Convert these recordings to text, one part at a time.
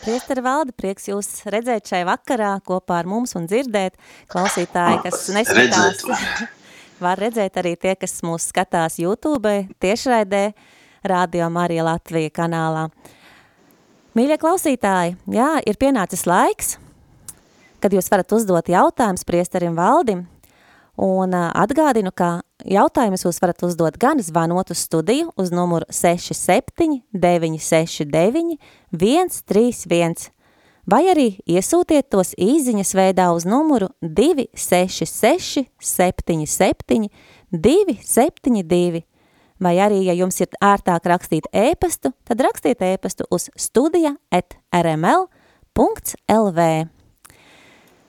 Priesteri valde, prieks jūs redzēt šai vakarā kopā ar mums un dzirdēt. Klausītāji, kas neskatās, var redzēt arī tie, kas mūs skatās YouTube, tiešraidē, Radio Marija Latvija kanālā. Mīļie klausītāji, jā, ir pienācis laiks, kad jūs varat uzdot jautājumus priesterim valdim, un atgādinu, ka Jautājumus jūs varat uzdot gan zvanot uz studiju uz numuru 67 969 131, vai arī iesūtiet tos īziņas veidā uz numuru 266 77 272, vai arī, ja jums ir ērtāk rakstīt ēpastu, tad rakstiet ēpastu uz studija at rml.lv.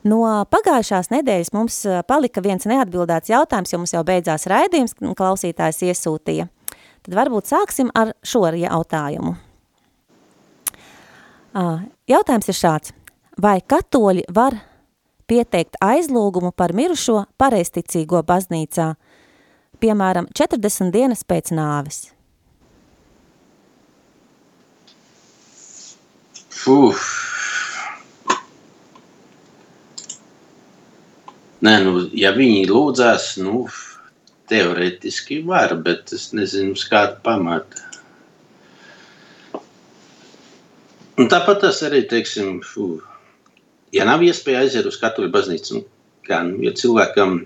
No pagājušās nedēļas mums palika viens neatbildēts jautājums, jo mums jau beidzās raidījums, klausītājs iesūtīja. Tad varbūt sāksim ar šo jautājumu. Jautājums ir šāds. Vai katoļi var pieteikt aizlūgumu par mirušo pareisticīgo baznīcā, piemēram, 40 dienas pēc nāves? Uf, Nē, nu, ja viņi lūdzās, nu, teorētiski var, bet es nezinu, uz kādu pamatu. Un tāpat tas arī, teiksim, fū, ja nav iespēja aiziet uz katoļu baznīcu, kā, nu, ja cilvēkam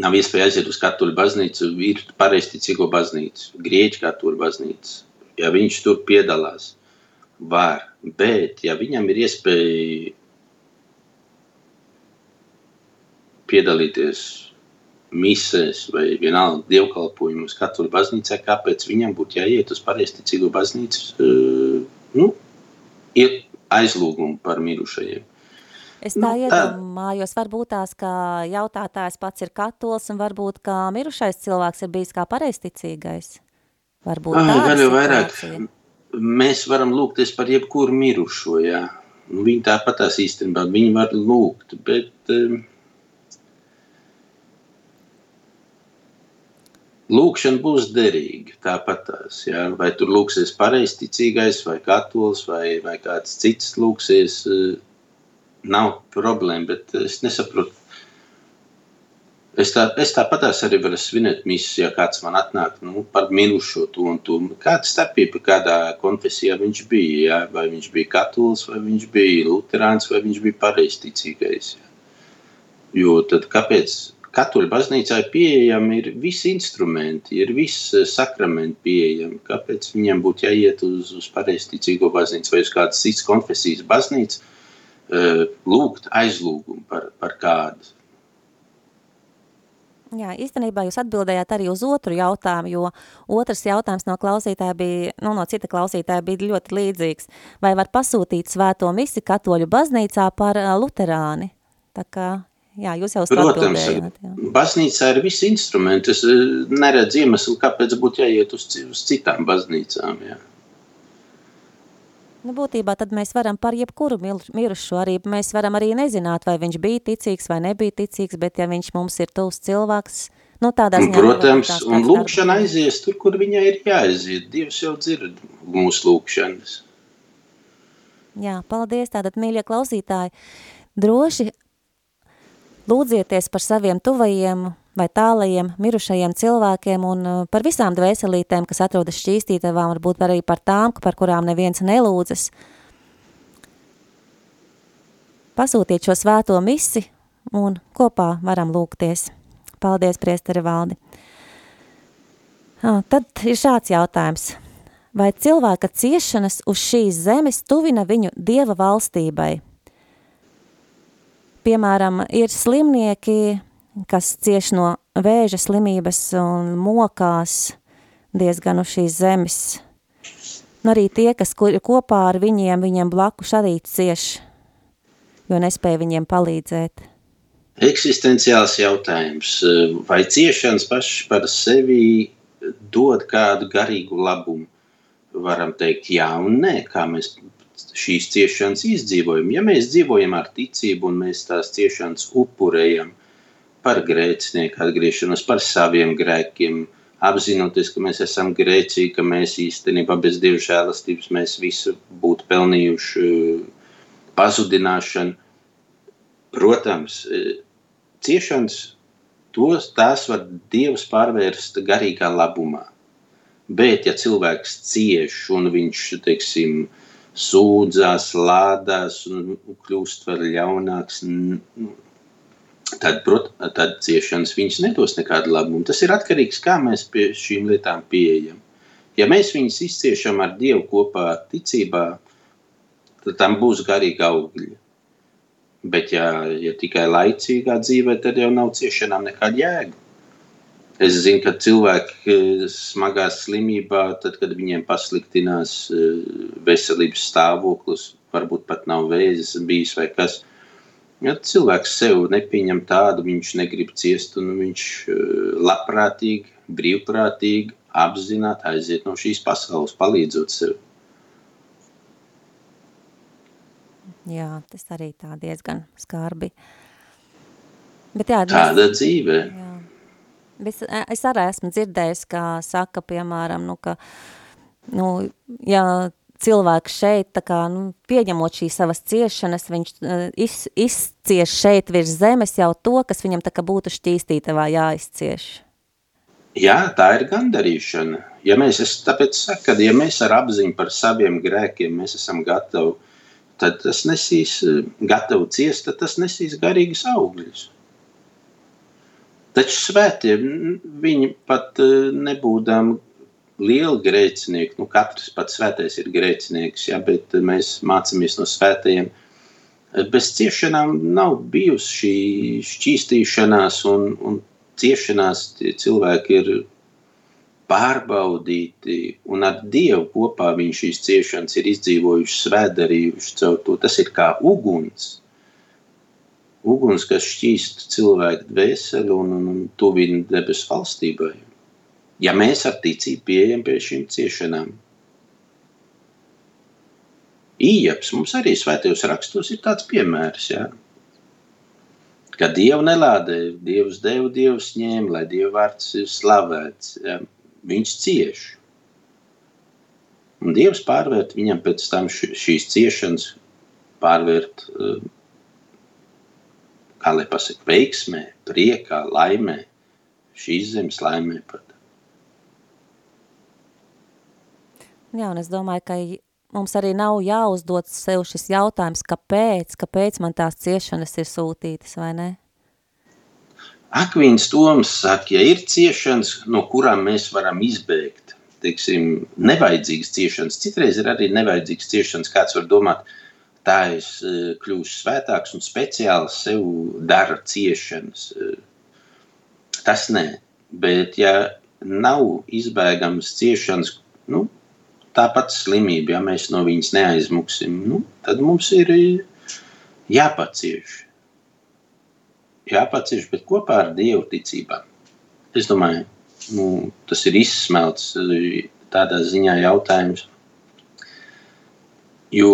nav iespēja aiziet uz katoļu baznīcu, ir pareisticīgo baznīcu, grieķu katoļu baznīcu, ja viņš tur piedalās, var, bet ja viņam ir iespēja piedalīties misēs vai vienalga dievkalpojumus katoļu baznīcā, kāpēc viņam būtu jāiet uz pareizticīgo baznīcu, uh, nu, aizlūgumu par mirušajiem. Es tā nu, iedomājos, varbūt tās, ka jautātājs pats ir katols un varbūt, ka mirušais cilvēks ir bijis kā pareizticīgais. Varbūt ah, vēl jau vairāk. Mēs varam lūgties par jebkuru mirušo, jā. Nu, viņi tāpat tās īstenībā, viņi var lūgt, bet... Um, Lūkšana būs derīga. Tāpat tās, ja? vai tur lūksies pareizticīgais, vai katolis, vai, vai kāds cits lūksies, eh, nav problēma. Bet es nesaprotu. Es, tā, es tāpatās arī varu svinēt misijas, ja kāds man atnāk nu, par mirušo to un to. Kāda starpība, kādā konfesijā viņš bija? Ja? Vai viņš bija katolis, vai viņš bija luterāns, vai viņš bija pareizticīgais? Ja? Jo tad kāpēc? Katoļu baznīcā pieejami ir visi instrumenti, ir viss eh, sakramenti pieejami. Kāpēc viņam būtu jāiet uz, uz pareizticīgo baznīcu vai uz kādas citas konfesijas baznīcu, eh, lūgt aizlūgumu par, par kādu? Jā, īstenībā jūs atbildējāt arī uz otru jautājumu, jo otrs jautājums no klausītāja bija, nu, no cita klausītāja bija ļoti līdzīgs. Vai var pasūtīt svēto misi katoļu baznīcā par eh, luterāni? Tā kā Jā, jūs jau Protams, baznīcā ir visi instrumenti. Es eh, neredzu iemeslu, kāpēc būtu jāiet uz, uz citām baznīcām. Jā. Nu, būtībā tad mēs varam par jebkuru mirušo arī, mēs varam arī nezināt, vai viņš bija ticīgs vai nebija ticīgs, bet ja viņš mums ir tuvs cilvēks, nu tādā ziņā... Protams, un lūkšana aizies tur, kur viņai ir jāaiziet. Dievs jau dzird mūsu lūkšanas. Jā, paldies, tātad, mīļie klausītāji, droši Lūdzieties par saviem tuvajiem vai tālajiem mirušajiem cilvēkiem un uh, par visām dvēselītēm, kas atrodas šķīstītavām, varbūt arī par tām, par kurām neviens nelūdzas. Pasūtiet šo svēto misi un kopā varam lūgties. Paldies, priesteri valdi. Tad ir šāds jautājums. Vai cilvēka ciešanas uz šīs zemes tuvina viņu dieva valstībai – piemēram, ir slimnieki, kas cieš no vēža slimības un mokās diezgan uz šīs zemes. Un arī tie, kas kopā ar viņiem, viņiem blakus arī cieš. jo nespēja viņiem palīdzēt? Eksistenciāls jautājums. Vai ciešanas paši par sevi dod kādu garīgu labumu? Varam teikt jā un nē, kā mēs šīs ciešanas izdzīvojam. Ja mēs dzīvojam ar ticību un mēs tās ciešanas upurējam par grēcinieku atgriešanos, par saviem grēkiem, apzinoties, ka mēs esam grēcīgi, ka mēs īstenībā bez Dieva žēlastības mēs visu būtu pelnījuši pazudināšanu. Protams, ciešanas tos, tās var Dievs pārvērst garīgā labumā. Bet, ja cilvēks cieš un viņš, teiksim, sūdzās, lādās un kļūst vēl ļaunāks, tad, prot, tad ciešanas viņas nedos nekādu labumu. Tas ir atkarīgs, kā mēs pie šīm lietām pieejam. Ja mēs viņus izciešam ar Dievu kopā ticībā, tad tam būs garīga augļa. Bet, ja, ja tikai laicīgā dzīvē, tad jau nav ciešanām nekāda jēga. Es zinu, ka cilvēki smagā slimībā, tad, kad viņiem pasliktinās eh, veselības stāvoklis, varbūt pat nav vēzis bijis vai kas. Ja cilvēks sev nepieņem tādu, viņš negrib ciest, un viņš eh, labprātīgi, brīvprātīgi, apzināti aiziet no šīs pasaules, palīdzot sev. Jā, tas arī tā diezgan skarbi. Bet jā, Tāda mēs, dzīve. Jā. Es, es arī esmu dzirdējis, kā saka, piemēram, nu, ka, nu, ja cilvēks šeit, tā kā, nu, pieņemot šīs savas ciešanas, viņš iz, izcieš šeit virs zemes jau to, kas viņam tā kā būtu šķīstītavā jāizcieš. Jā, tā ir gandarīšana. Ja mēs, es tāpēc saku, ka ja mēs ar apziņu par saviem grēkiem, mēs esam gatavi tad tas nesīs eh, gatavu ciest, tad tas nesīs garīgas augļus. Taču svētie, viņi pat eh, nebūdām lieli grēcinieki, nu katrs pats svētais ir grēcinieks, ja, bet mēs mācāmies no svētajiem. Bez ciešanām nav bijusi šī šķīstīšanās un, un ciešanās cilvēki ir pārbaudīti, un ar Dievu kopā viņš šīs ciešanas ir izdzīvojuši, svēdarījuši caur to. Tas ir kā uguns. Uguns, kas šķīst cilvēku dvēseli un, un, un tuvina debesu valstībai. Ja mēs ar ticību pieejam pie šīm ciešanām. Ījaps mums arī svētajos rakstos ir tāds piemērs, jā. Ka Dievu nelādē, Dievs devu, Dievs ņēma, lai Dieva vārds ir slavēts, jā viņš cieš. Un Dievs pārvērt viņam pēc tam šīs ciešanas, pārvērt, eh, kā lai pasaka, veiksmē, priekā, laimē, šīs zemes laimē pat. Jā, un es domāju, ka mums arī nav jāuzdod sev šis jautājums, kāpēc, kāpēc man tās ciešanas ir sūtītas, vai ne? Akvīns Toms saka, ja ir ciešanas, no kurām mēs varam izbēgt, teiksim, nevajadzīgas ciešanas, citreiz ir arī nevajadzīgas ciešanas, kāds var domāt, tā es eh, kļūšu svētāks un speciāli sev dara ciešanas. Eh, tas nē, bet ja nav izbēgamas ciešanas, nu, tāpat slimība, ja mēs no viņas neaizmuksim, nu, tad mums ir jāpacieš jāpacieš, bet kopā ar Dievu ticībā. Es domāju, nu, tas ir izsmelts eh, tādā ziņā jautājums. Jo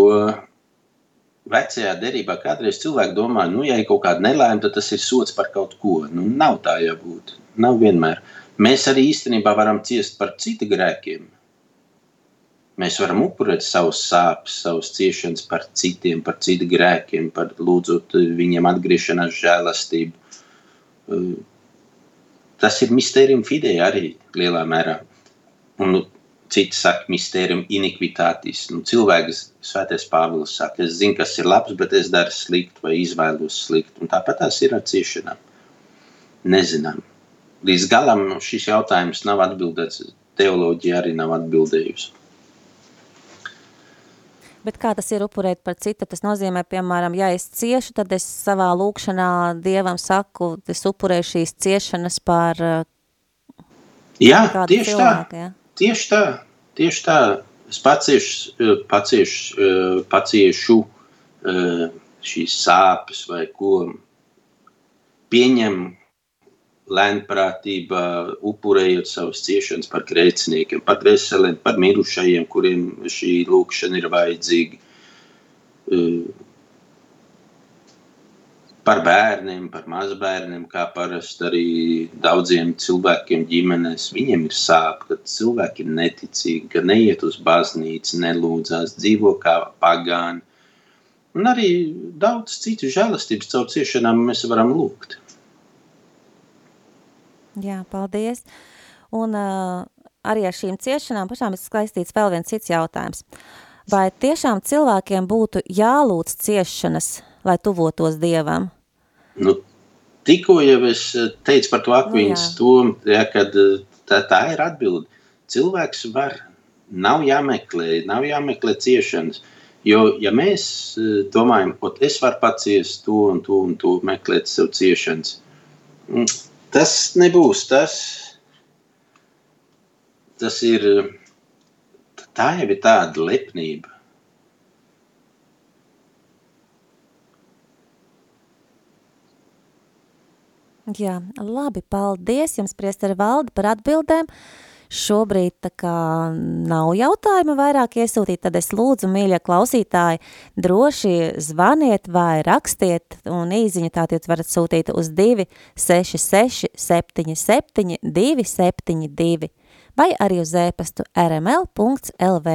vecajā derībā kādreiz cilvēki domā, nu, ja ir kaut kāda nelaime, tad tas ir sots par kaut ko. Nu, nav tā jābūt. Nav vienmēr. Mēs arī īstenībā varam ciest par citu grēkiem. Mēs varam upurēt savus sāpes, savus ciešanas par citiem, par citu grēkiem, par lūdzot viņiem atgriešanās žēlastību. Tas ir mistērijum fidei arī lielā mērā. Un nu, citi saka, mistērijum iniquitātis. Nu, cilvēks, svētais Pāvils saka, es zinu, kas ir labs, bet es daru sliktu vai izvēlos sliktu. Un tāpat tās ir ar ciešanām. Nezinām. Līdz galam šis jautājums nav atbildēts. Teoloģija arī nav atbildējusi. Bet kā tas ir upurēt par citu? Tas nozīmē, piemēram, ja es ciešu, tad es savā lūkšanā Dievam saku, es upurēju šīs ciešanas par uh, Jā, tieši cilvēku, tā. Ja? Tieši tā. Tieši tā. Es paciešu, uh, paciešu, uh, paciešu šīs sāpes vai ko pieņem lēnprātībā, upurējot savas ciešanas par grēciniekiem, par veseliem, par mirušajiem, kuriem šī lūkšana ir vajadzīga. Par bērniem, par mazbērniem, kā parasti arī daudziem cilvēkiem ģimenēs. Viņiem ir sāpes, ka cilvēki ir neticīgi, ka neiet uz baznīcu, nelūdzās, dzīvo kā pagāni. Un arī daudz citu žēlastības caur ciešanām mēs varam lūgt. Jā, paldies. Un uh, arī ar šīm ciešanām pašām ir skaistīts vēl viens cits jautājums. Vai tiešām cilvēkiem būtu jālūdz ciešanas, lai tuvotos Dievam? Nu, tikko jau es teicu par to nu, tomu, ja, kad tā, tā ir atbilde. Cilvēks var, nav jāmeklē, nav jāmeklē ciešanas. Jo, ja mēs domājam, ka es varu paciest to un to un to, meklēt sev ciešanas, Tas nebūs tas. Tas ir. Tā jau ir tāda lepnība. Jā, labi, paldies jums, priesteri Valdi, par atbildēm. Šobrīd tā kā nav jautājumi vairāk iesūtīt, tad es lūdzu, mīļie klausītāji, droši zvaniet vai rakstiet, un īziņu tātad varat sūtīt uz 266 77 272 vai arī uz ēpastu rml.lv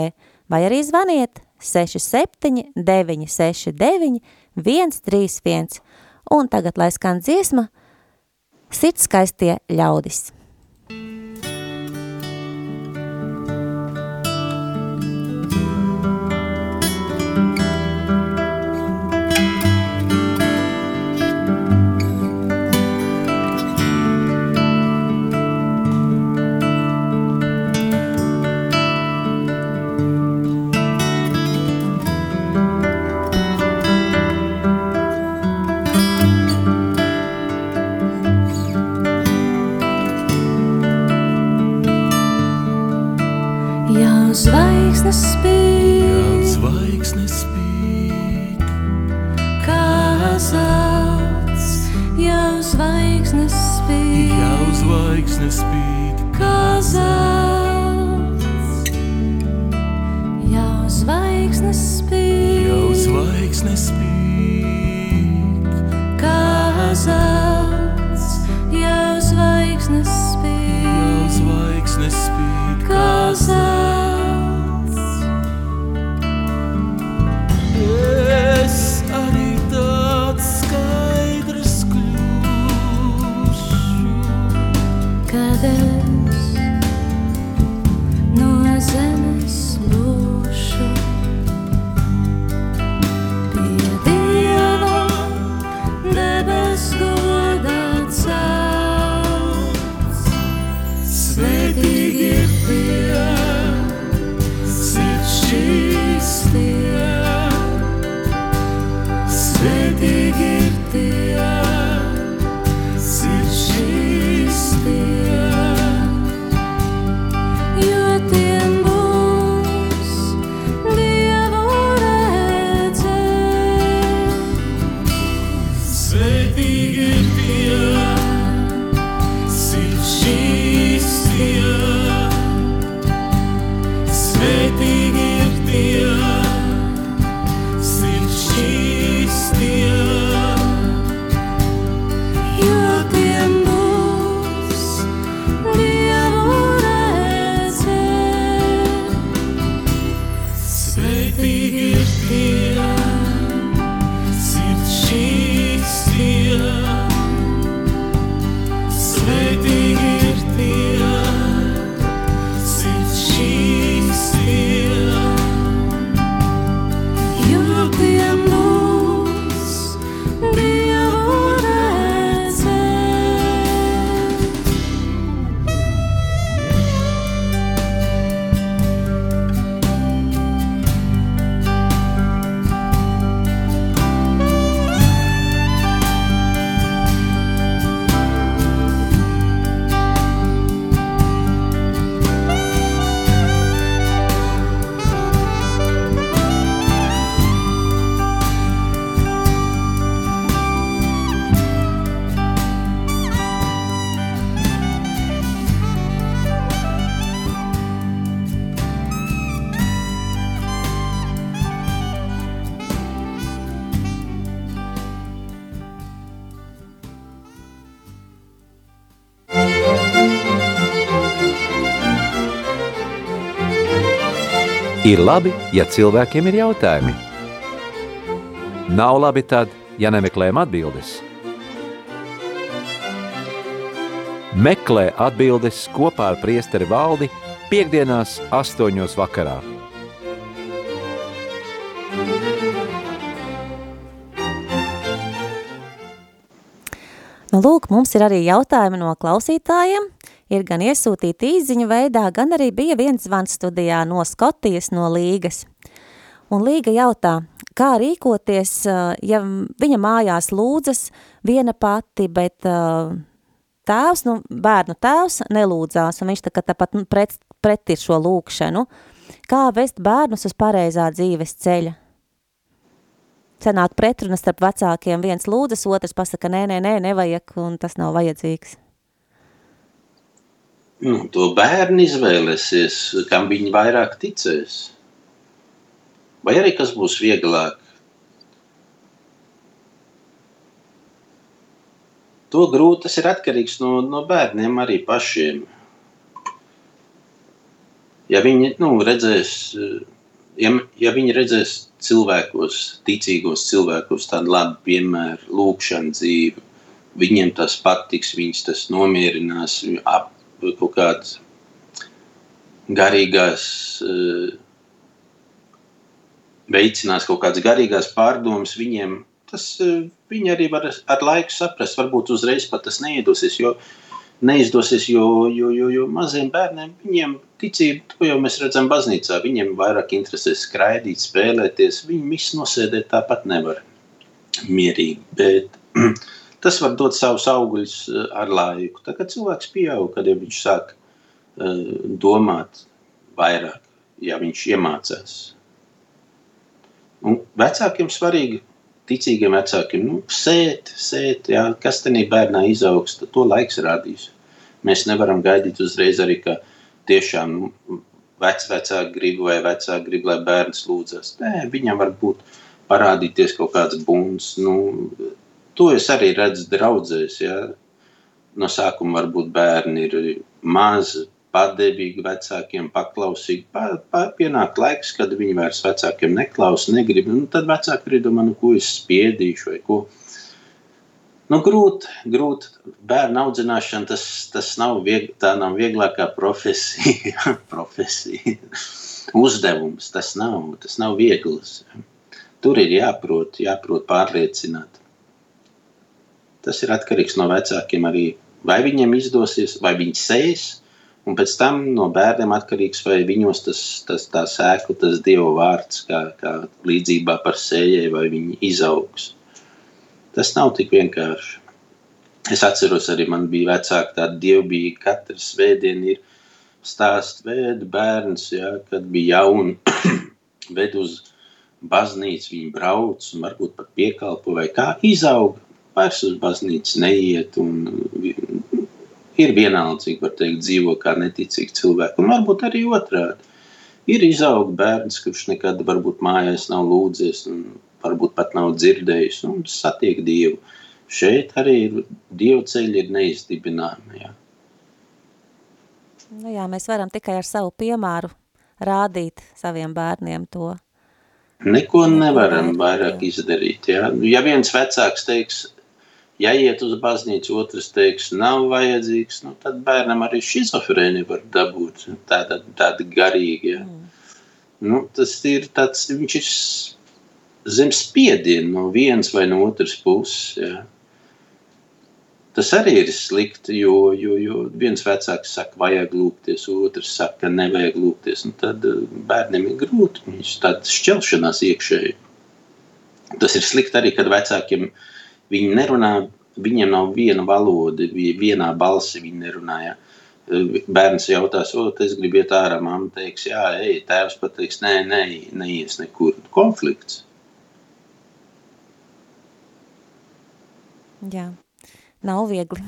vai arī zvaniet 67 969 131 un tagad lai skan dziesma Sirds skaistie ļaudis. Ir labi, ja cilvēkiem ir jautājumi. Nav labi tad, ja nemeklējam atbildes. Meklē atbildes kopā ar priesteri valdi piekdienās astoņos vakarā. Nu, lūk, mums ir arī jautājumi no klausītājiem ir gan iesūtīti īziņu veidā, gan arī bija viens zvans studijā no Skotijas, no Līgas. Un Līga jautā, kā rīkoties, ja viņa mājās lūdzas viena pati, bet tēvs, nu, bērnu tēvs nelūdzās, un viņš tā kā tāpat nu, pret, pret ir šo lūkšanu. Kā vest bērnus uz pareizā dzīves ceļa? Cenāk pretruna starp vecākiem, viens lūdzas, otrs pasaka, nē, nē, nē, nevajag, un tas nav vajadzīgs. Nu, to bērni izvēlēsies, kam viņi vairāk ticēs. Vai arī kas būs vieglāk? To grūti tas ir atkarīgs no, no bērniem arī pašiem. Ja viņi nu, redzēs, ja, ja viņi redzēs cilvēkos, ticīgos cilvēkos tādu labu piemēru, lūkšanu dzīvi, viņiem tas patiks, viņus tas nomierinās, ap, kaut kādas garīgās, eh, veicinās kaut kādas garīgās pārdomas viņiem. Tas eh, viņi arī var ar laiku saprast. Varbūt uzreiz pat tas neiedosies, jo neizdosies, jo, jo, jo, jo maziem bērniem viņiem ticība, to jau mēs redzam baznīcā, viņiem vairāk interesē skraidīt, spēlēties. Viņi visu nosēdēt tāpat nevar mierīgi. Bet tas var dot savus augļus eh, ar laiku. Tā kā cilvēks pieaug, kad viņš sāk uh, domāt vairāk, ja viņš iemācās. Un vecākiem svarīgi, ticīgiem vecākiem, nu, sēt, sēt, jā, kas tenī bērnā izaugs, to laiks rādīs. Mēs nevaram gaidīt uzreiz arī, ka tiešām vecvecāki grib vai vecāki grib, lai bērns lūdzas. Nē, viņam var būt parādīties kaut kāds bunds, nu, to es arī redzu draudzēs. Ja? No sākuma varbūt bērni ir mazi, padevīgi vecākiem, paklausīgi. Pa, pa, pienāk laiks, kad viņi vairs vecākiem neklausa, negrib. Nu, tad vecāki arī domā, nu, ko es spiedīšu vai ko. Nu, grūti, grūti. Bērnu audzināšana tas, tas nav, vieg, nav vieglākā profesija. profesija. Uzdevums tas nav, tas nav viegls. Tur ir jāprot, jāprot pārliecināt. Tas ir atkarīgs no vecākiem arī. Vai viņiem izdosies, vai viņi sēs, un pēc tam no bērniem atkarīgs, vai viņos tas, tas tā sēkla, tas Dieva vārds, kā, kā līdzībā par sējai, vai viņi izaugs. Tas nav tik vienkārši. Es atceros, arī man bija vecāki tādi dievbijīgi, katru svētdienu ir stāst vēdu bērns, ja, kad bija jauni, ved uz baznīcu, viņi brauc un varbūt pat piekalpo vai kā izauga vairs uz baznīcu neiet un ir vienaldzīgi, var teikt, dzīvo kā neticīgi cilvēki. Un varbūt arī otrādi. Ir izauga bērns, kurš nekad varbūt mājās nav lūdzies un varbūt pat nav dzirdējis un satiek Dievu. Šeit arī ir Dieva ceļi ir neizdibināmi. Jā. Nu jā, mēs varam tikai ar savu piemēru rādīt saviem bērniem to. Neko nevaram vairāk izdarīt. Jā. Ja viens vecāks teiks, Ja iet uz baznīcu, otrs teiks, nav vajadzīgs, nu, tad bērnam arī šizofrēni var dabūt tāda, tāda garīga. Ja. Mm. Nu, tas ir tāds, viņš ir zem spiediena no vienas vai no otras puses. Ja. Tas arī ir slikti, jo, jo, jo viens vecāks saka, vajag lūgties, otrs saka, ka nevajag lūgties. Nu, tad eh, bērniem ir grūti, viņš tāda šķelšanās iekšēji. Tas ir slikti arī, kad vecākiem ir Viņi nerunā, viņiem nav viena valoda, vienā balsi viņi nerunāja. Bērns jautās, o, es gribu iet ārā, mamma teiks, jā, ej, tēvs pateiks, nē, nē, neies nekur. Konflikts. Jā, nav viegli.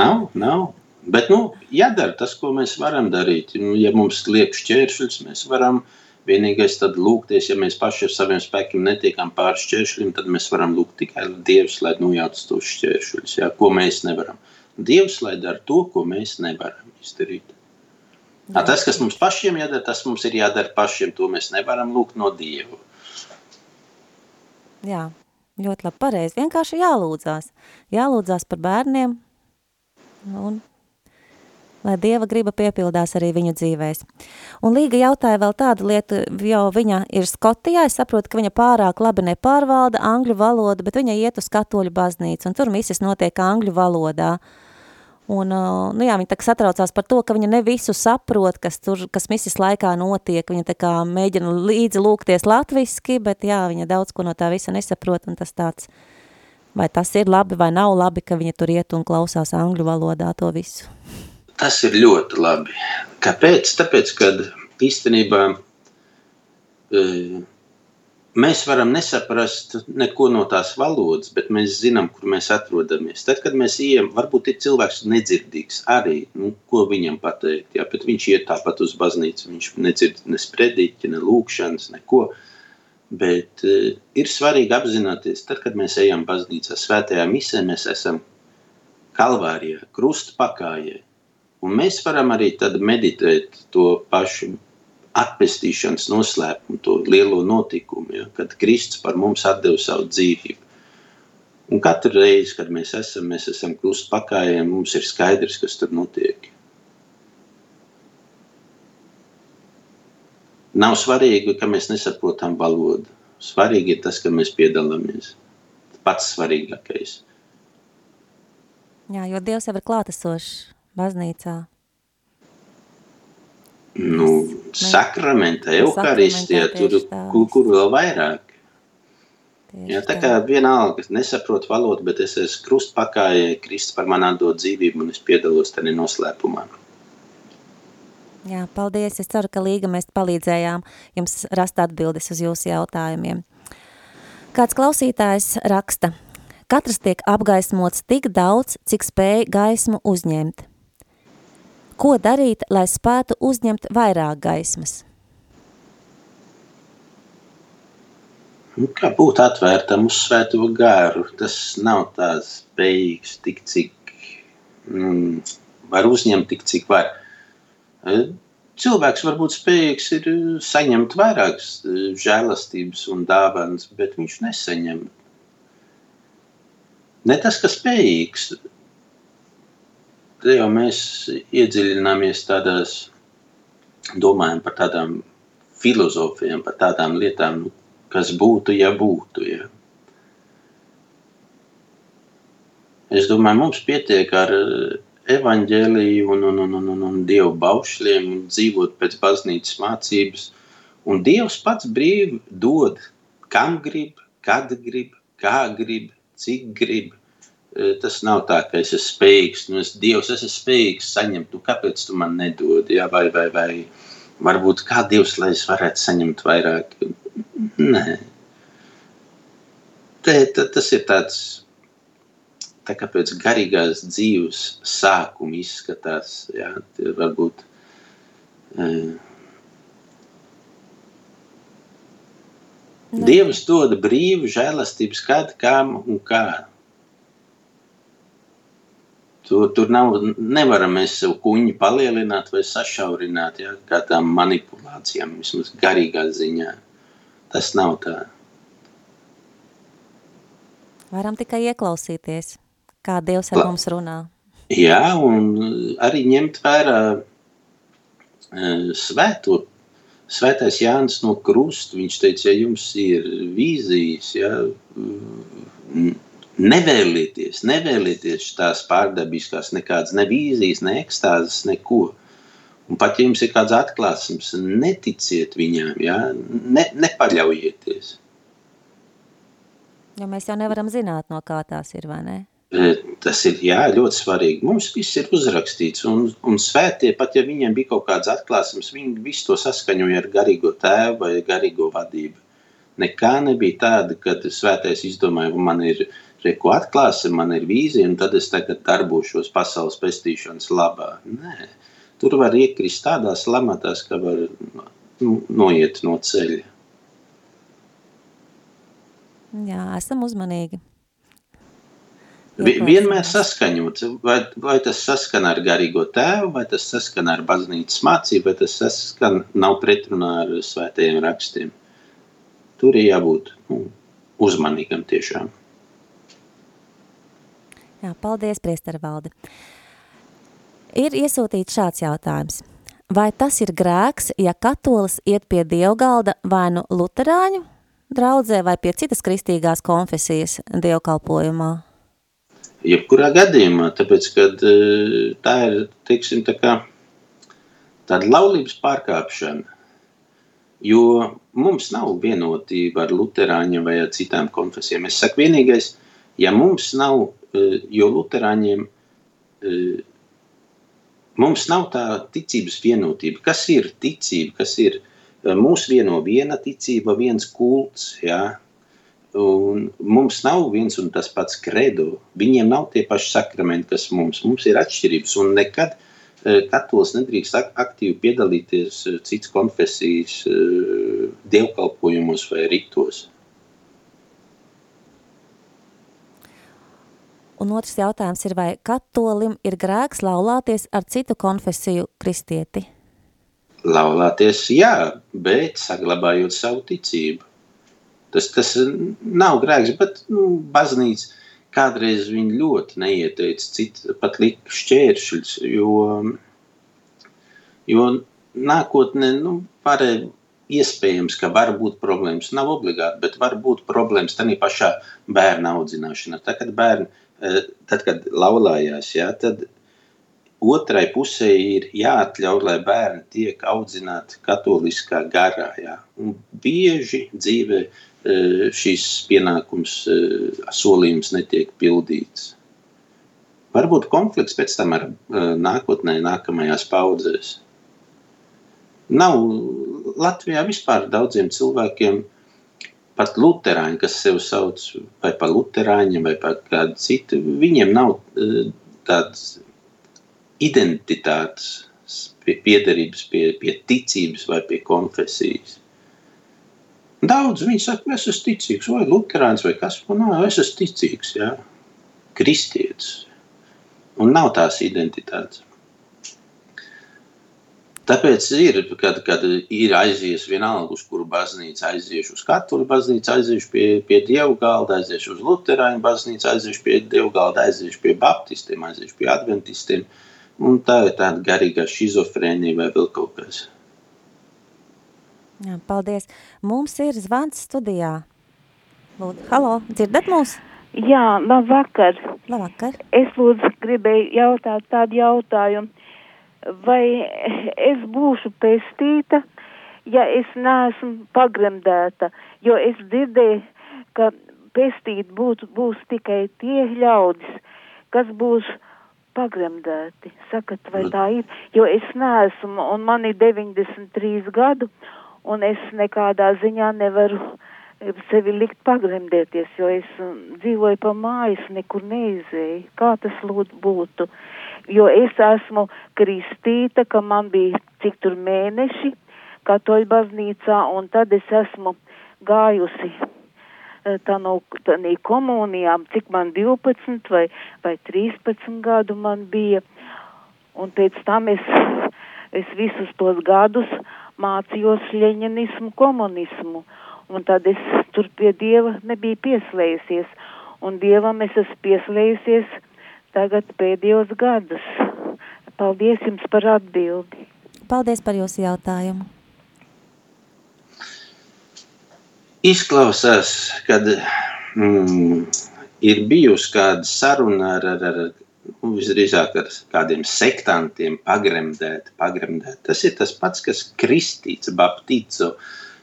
nav, nav. Bet, nu, jādara tas, ko mēs varam darīt. Nu, ja mums liek šķēršļus, mēs varam uh, Vienīgais tad lūgties, ja mēs paši ar saviem spēkiem netiekam pāri šķēršļiem, tad mēs varam lūgt tikai Dievs, lai nojauc tos šķēršļus, ja, ko mēs nevaram. Dievs, lai dara to, ko mēs nevaram izdarīt. Jā. Tas, kas mums pašiem jādara, tas mums ir jādara pašiem. To mēs nevaram lūgt no Dieva. Jā, ļoti labi pareizi. Vienkārši jālūdzās. Jālūdzās par bērniem un lai Dieva griba piepildās arī viņu dzīvēs. Un Līga jautāja vēl tādu lietu, jo viņa ir Skotijā, es saprotu, ka viņa pārāk labi nepārvalda angļu valodu, bet viņa iet uz katoļu baznīcu, un tur misas notiek angļu valodā. Un, nu jā, viņa tā satraucās par to, ka viņa ne visu saprot, kas tur, kas misijas laikā notiek. Viņa tā kā mēģina līdzi lūgties latviski, bet jā, viņa daudz ko no tā visa nesaprot, un tas tāds, vai tas ir labi vai nav labi, ka viņa tur iet un klausās angļu valodā to visu. Tas ir ļoti labi. Kāpēc? Tāpēc, kad īstenībā uh, mēs varam nesaprast neko no tās valodas, bet mēs zinām, kur mēs atrodamies. Tad, kad mēs ejam, varbūt ir cilvēks nedzirdīgs arī, nu, ko viņam pateikt. Jā, bet viņš iet tāpat uz baznīcu, viņš nedzird ne sprediķi, ne lūkšanas, neko. Bet uh, ir svarīgi apzināties, tad, kad mēs ejam baznīcā, svētajā misē, mēs esam kalvārijā, krusta pakājē. Un mēs varam arī meditēt to pašu atpestīšanas noslēpumu, to lielo notikumu, ja, kad Kristus par mums atdeva savu dzīvību. Un katru reizi, kad mēs esam, mēs esam krustpakājiem, mums ir skaidrs, kas tur notiek. Nav svarīgi, ka mēs nesaprotam valodu. Svarīgi ir tas, ka mēs piedalāmies. Pats svarīgākais. Jā, jo Dievs jau ir klātesošs baznīcā. Nu, sakramenta, eukaristija, tur, kur, kur vēl vairāk. Tieši Jā, tā kā vienalga, es nesaprotu valodu, bet es esmu krustpakājē, Kristus par mani atdod dzīvību un es piedalos tādā noslēpumā. Jā, paldies. Es ceru, ka Līga mēs palīdzējām jums rast atbildes uz jūsu jautājumiem. Kāds klausītājs raksta, katrs tiek apgaismots tik daudz, cik spēj gaismu uzņemt – Ko darīt, lai spētu uzņemt vairāk gaismas? Nu, kā būt atvērtam uz svēto gāru, tas nav tāds spējīgs tik, cik mm, var uzņemt, tik, cik var. E, cilvēks var būt spējīgs ir saņemt vairākas e, žēlastības un dāvanas, bet viņš nesaņem. Ne tas, ka spējīgs, te jau mēs iedziļināmies tādās, domājam par tādām filozofijām, par tādām lietām, nu, kas būtu, ja būtu. Ja. Es domāju, mums pietiek ar evaņģēliju un, un, un, un, un, un dievu baušļiem un dzīvot pēc baznīcas mācības. Un dievs pats brīvi dod, kam grib, kad grib, kā grib, cik grib. Eh, tas nav tā, ka es esmu spējīgs, nu es, Dievs, es esmu spējīgs saņemt, nu kāpēc tu man nedod, jā, vai, vai, vai varbūt kā Dievs, lai es varētu saņemt vairāk. Nē. Te, te, tas ir tāds, tā kā pēc garīgās dzīves sākuma izskatās, jā, varbūt, uh, Dievs dod brīvu žēlastības kad, kam un kā. Tur, tur nav, nevaram mēs sev kuņi palielināt vai sašaurināt, ja, kā tām manipulācijām, vismaz garīgā ziņā. Tas nav tā. Varam tikai ieklausīties, kā Dievs ar La, mums runā. Jā, un arī ņemt vērā e, svēto, svētais Jānis no krusta, viņš teica, ja jums ir vīzijas, ja, nevēlieties, nevēlieties tās pārdabiskās, nekādas ne vīzijas, ne ekstāzes, neko. Un pat ja jums ir kāds atklāsums, neticiet viņām, ja? ne, nepaļaujieties. Jo mēs jau nevaram zināt, no kā tās ir, vai ne? E, tas ir jā, ļoti svarīgi. Mums viss ir uzrakstīts, un, un svētie, pat ja viņiem bija kaut kāds atklāsums, viņi visu to saskaņoja ar garīgo tēvu vai garīgo vadību. Nekā nebija tāda, kad svētais izdomāja, man ir uh, ko atklāsim, man ir vīzija, un tad es tagad darbošos pasaules pestīšanas labā. Nē, tur var iekrist tādās lamatās, ka var nu, noiet no ceļa. Jā, esam uzmanīgi. Vienmēr saskaņot, vai, vai tas saskan ar garīgo tēvu, vai tas saskan ar baznīcas mācību, vai tas saskan nav pretrunā ar svētajiem rakstiem. Tur ir jābūt nu, uzmanīgam tiešām. Jā, paldies, priester valdi. Ir iesūtīts šāds jautājums. Vai tas ir grēks, ja katolis iet pie dievgalda vai nu luterāņu draudzē vai pie citas kristīgās konfesijas dievkalpojumā? jebkurā gadījumā, tāpēc, kad e, tā ir, teiksim, tā kā tāda laulības pārkāpšana, jo mums nav vienotība ar luterāņiem vai ar citām konfesijām. Es saku vienīgais, ja mums nav, e, jo luterāņiem e, mums nav tā ticības vienotība. Kas ir ticība, kas ir mūsu vieno viena ticība, viens kults, jā, Un mums nav viens un tas pats kredo. Viņiem nav tie paši sakramenti, kas mums. Mums ir atšķirības. Un nekad e, katolis nedrīkst aktīvi piedalīties e, citas konfesijas e, dievkalpojumos vai ritos. Un otrs jautājums ir, vai katolim ir grēks laulāties ar citu konfesiju kristieti? Laulāties, jā, bet saglabājot savu ticību. Tas, tas nav grēks, bet nu, baznīca kādreiz viņi ļoti neieteica, citu pat lika šķēršļus, jo, jo nākotnē nu, varēja iespējams, ka var būt problēmas. Nav obligāti, bet var būt problēmas tādā pašā bērna audzināšanā. Tad, kad bērni, tad, kad laulājās, jā, tad otrai pusē ir jāatļauj, lai bērni tiek audzināti katoliskā garā. Jā. Un bieži dzīvē Eh, šīs pienākums, eh, solījums netiek pildīts. Varbūt konflikts pēc tam ar eh, nākotnē, nākamajās paudzēs. Nav Latvijā vispār daudziem cilvēkiem, pat luterāņi, kas sev sauc vai par luterāņiem vai par kādu citu, viņiem nav tādas identitātes, piederības pie, pie ticības vai pie konfesijas. Daudz viņi saka, es esmu ticīgs, vai luterāns, vai kas man nav, es esmu ticīgs, jā, kristietis. Un nav tās identitātes. Tāpēc ir, kad, kad ir aizies vienalga, uz kuru baznīcu aiziešu, uz katoļu baznīcu aiziešu pie, pie dievu galda, aiziešu uz luterāņu baznīcu, aiziešu pie dievu galda, aiziešu pie baptistiem, aiziešu pie adventistiem. Un tā ir tāda garīgā šizofrēnija vai vēl kaut kas. Jā, paldies. Mums ir zvans studijā. Lūdzu, halo, dzirdat mūs? Jā, labvakar. Labvakar. Es lūdzu gribēju jautāt tādu jautājumu. Vai es būšu pestīta, ja es neesmu pagremdēta? Jo es dzirdēju, ka pestīt būtu, būs tikai tie ļaudis, kas būs pagremdēti. Sakat, vai tā ir? Jo es neesmu, un man ir 93 gadu, un es nekādā ziņā nevaru sevi likt pagremdēties, jo es um, dzīvoju pa mājas, nekur neizēju. Kā tas lūdzu būtu? Jo es esmu kristīta, ka man bija cik tur mēneši katoļu baznīcā, un tad es esmu gājusi e, tā no tādā komunijām, cik man 12 vai, vai 13 gadu man bija, un pēc tam es, es visus tos gadus mācījos ļeņanismu, komunismu, un tad es tur pie Dieva nebiju pieslējusies, un Dievam es esmu pieslējusies tagad pēdējos gadus. Paldies jums par atbildi. Paldies par jūsu jautājumu. Izklausās, kad mm, ir bijusi kāda saruna ar, ar, ar nu, visdrīzāk ar kādiem sektantiem pagremdēt, pagremdēt. Tas ir tas pats, kas kristīts, baptizo.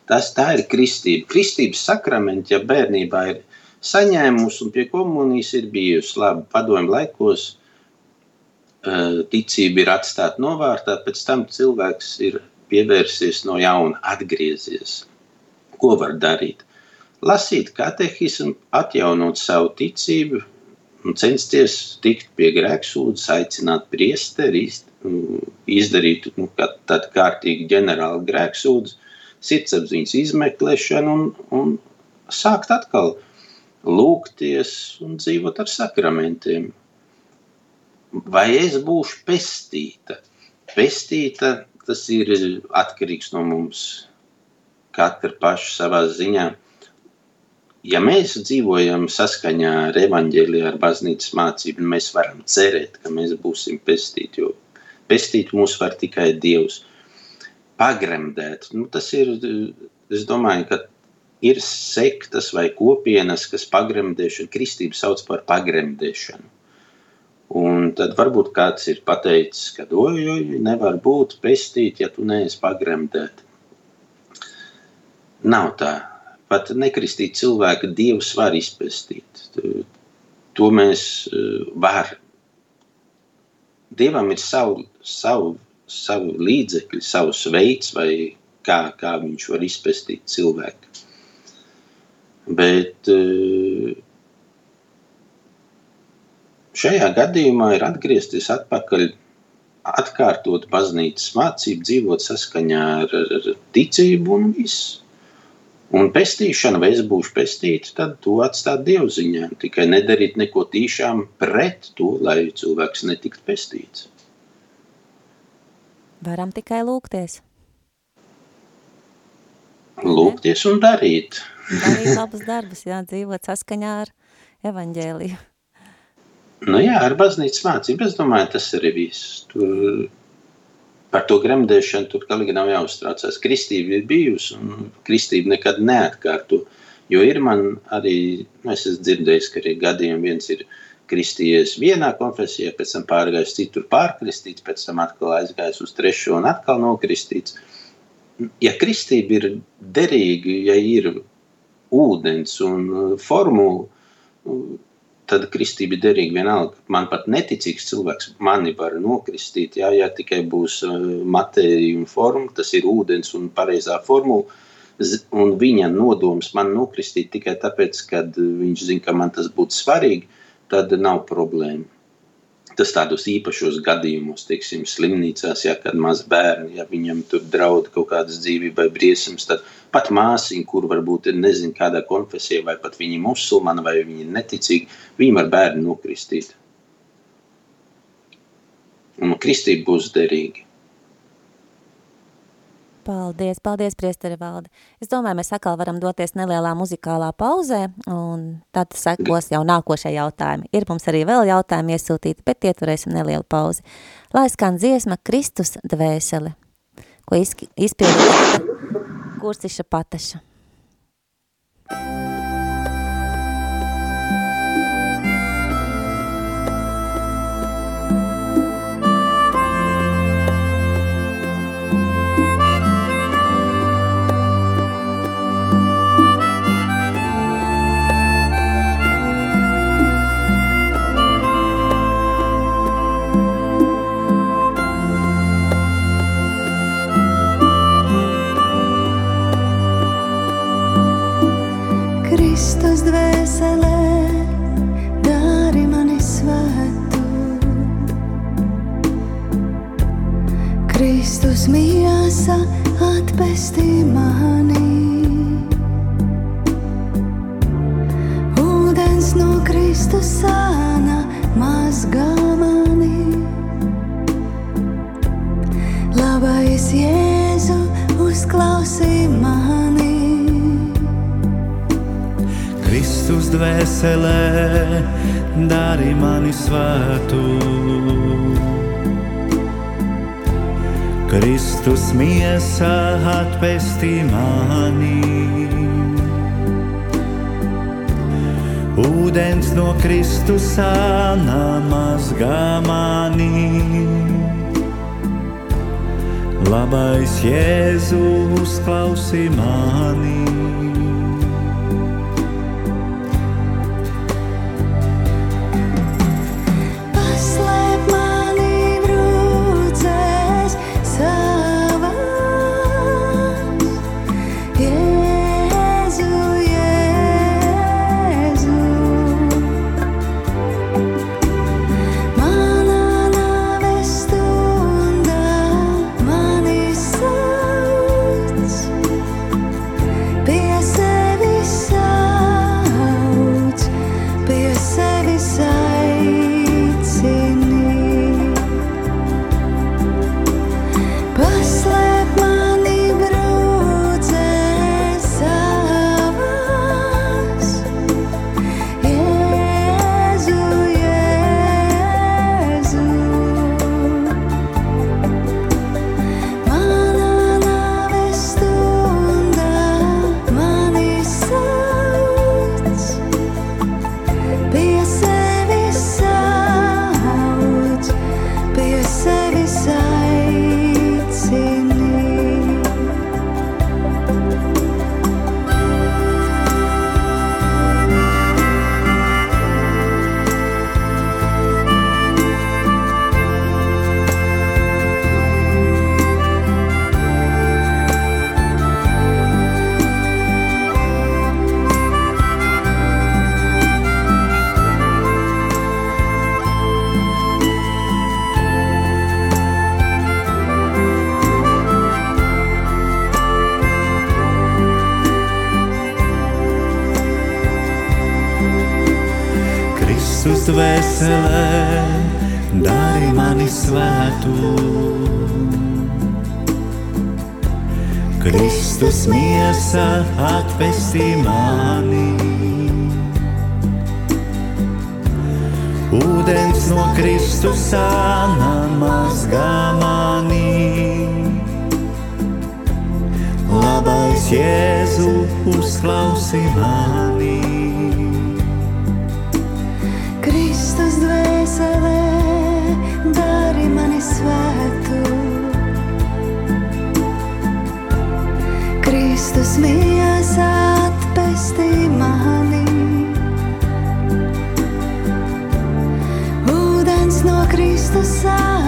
Tas, tā ir kristība. Kristības sakramenti, ja bērnībā ir saņēmusi un pie komunijas ir bijusi labi padomju laikos, eh, ticība ir atstāta novārtā, pēc tam cilvēks ir pievērsies no jauna, atgriezies. Ko var darīt? Lasīt katehismu, atjaunot savu ticību, un censties tikt pie grēksūdzes, aicināt priesteri, izdarīt nu, tādu kārtīgu ģenerālu grēksūdzi, sirdsapziņas izmeklēšanu un, un sākt atkal lūgties un dzīvot ar sakramentiem. Vai es būšu pestīta? Pestīta tas ir atkarīgs no mums katra paša savā ziņā. Ja mēs dzīvojam saskaņā ar evaņģēliju, ar baznīcas mācību, mēs varam cerēt, ka mēs būsim pestīti, jo pestīt mūs var tikai Dievs. Pagremdēt, nu tas ir, es domāju, ka ir sektas vai kopienas, kas pagremdēšanu, kristību sauc par pagremdēšanu. Un tad varbūt kāds ir pateicis, ka oj, oj, nevar būt pestīt, ja tu neesi pagremdēt. Nav tā. Pat nekristīt cilvēku dievs var izpestīt. To mēs eh, varam. Dievam ir savu, savu, savu līdzekļu, savs veids, vai kā, kā viņš var izpestīt cilvēku. Bet eh, šajā gadījumā ir atgriezties atpakaļ, atkārtot baznīcas mācību, dzīvot saskaņā ar, ar ticību un viss. Un pestīšana, vai es būšu pestīts, tad to atstāt dievziņā. Tikai nedarīt neko tīšām pret to, lai cilvēks netiktu pestīts. Varam tikai lūgties. Lūgties un darīt. Darīt labus darbus, jā, dzīvot saskaņā ar evaņģēliju. Nu jā, ar baznīcas mācību, es domāju, tas arī viss. Tur par to gremdēšanu tur galīgi nav jāuztraucās. Kristība ir bijusi, un kristība nekad neatkārto. Jo ir man arī, nu, es esmu dzirdējis, ka arī gadījumi viens ir kristījies vienā konfesijā, pēc tam pārgājis citur pārkristīts, pēc tam atkal aizgājis uz trešo un atkal nokristīts. Ja kristība ir derīga, ja ir ūdens un formula, tad kristība ir derīga vienalga. Man pat neticīgs cilvēks mani var nokristīt, jā, ja tikai būs uh, matērija un forma, tas ir ūdens un pareizā formula. Un viņa nodoms man nokristīt tikai tāpēc, ka viņš zina, ka man tas būtu svarīgi, tad nav problēma. Tas tādos īpašos gadījumos, teiksim, slimnīcās, ja kad maz bērni, ja viņam tur draud kaut kādas dzīvībai briesmas, tad pat māsiņa, kur varbūt ir nezinu kādā konfesijā, vai pat viņi musulmani, vai viņi neticīgi, viņi var bērnu nokristīt. Un kristība būs derīga. Paldies, paldies, priesteri valdi. Es domāju, mēs atkal varam doties nelielā muzikālā pauzē, un tad sekos jau nākošie jautājumi. Ir mums arī vēl jautājumi iesūtīti, bet ieturēsim nelielu pauzi. Lai skan dziesma Kristus dvēsele, ko izpildīja Kursiša Pataša. Kristus Kristus sāna mazgā mani. Labais Jēzus klausī mani. Ūdens no Kristus sāna mazgā mani. Labais Jēzu uzklausi mani. Kristus dvēselē, dari mani svētu. Kristus miesa Kristus sāna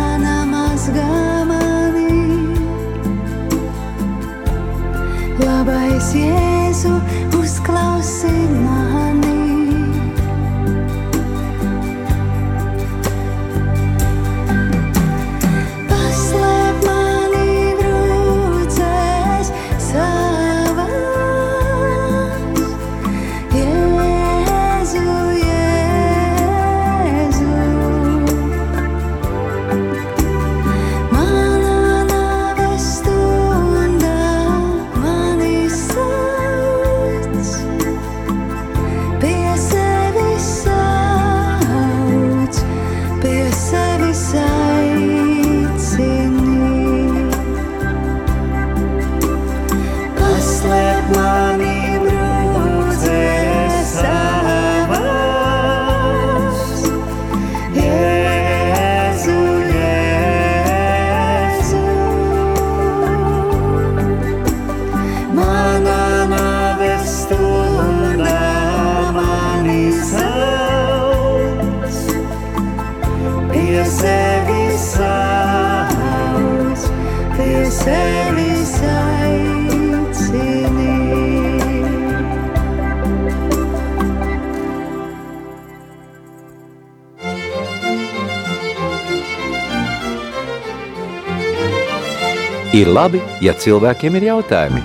Ir labi, ja cilvēkiem ir jautājumi.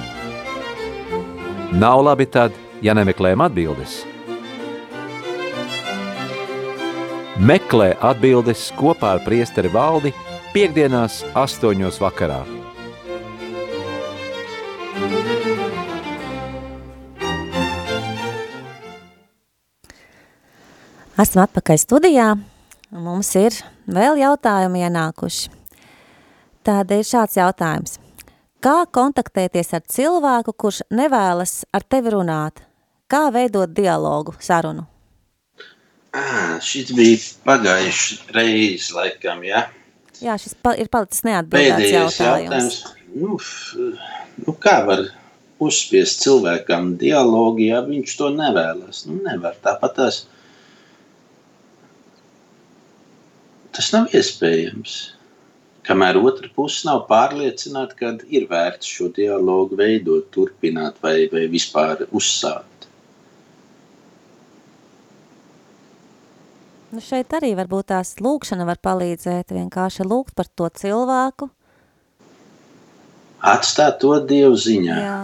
Nav labi tad, ja nemeklējam atbildes. Meklē atbildes kopā ar priesteri valdi piekdienās astoņos vakarā. Esam atpakaļ studijā. Mums ir vēl jautājumi ienākuši. Tāda ir šāds jautājums. Kā kontaktēties ar cilvēku, kurš nevēlas ar tevi runāt? Kā veidot dialogu, sarunu? Ah, šis bija pagājuši reiz, laikam, ja? Jā, šis pa, ir palicis neatbildēts jautājums. jautājums. Nu, nu, kā var uzspiest cilvēkam dialogu, ja viņš to nevēlas? Nu, nevar. Tāpat tās. Tas nav iespējams. Kamēr otra puse nav pārliecināta, ka ir vērts šo dialogu veidot, turpināt vai, vai vispār uzsākt. Nu šeit arī varbūt tās lūkšana var palīdzēt, vienkārši lūgt par to cilvēku. Atstāt to dievu ziņā. Jā,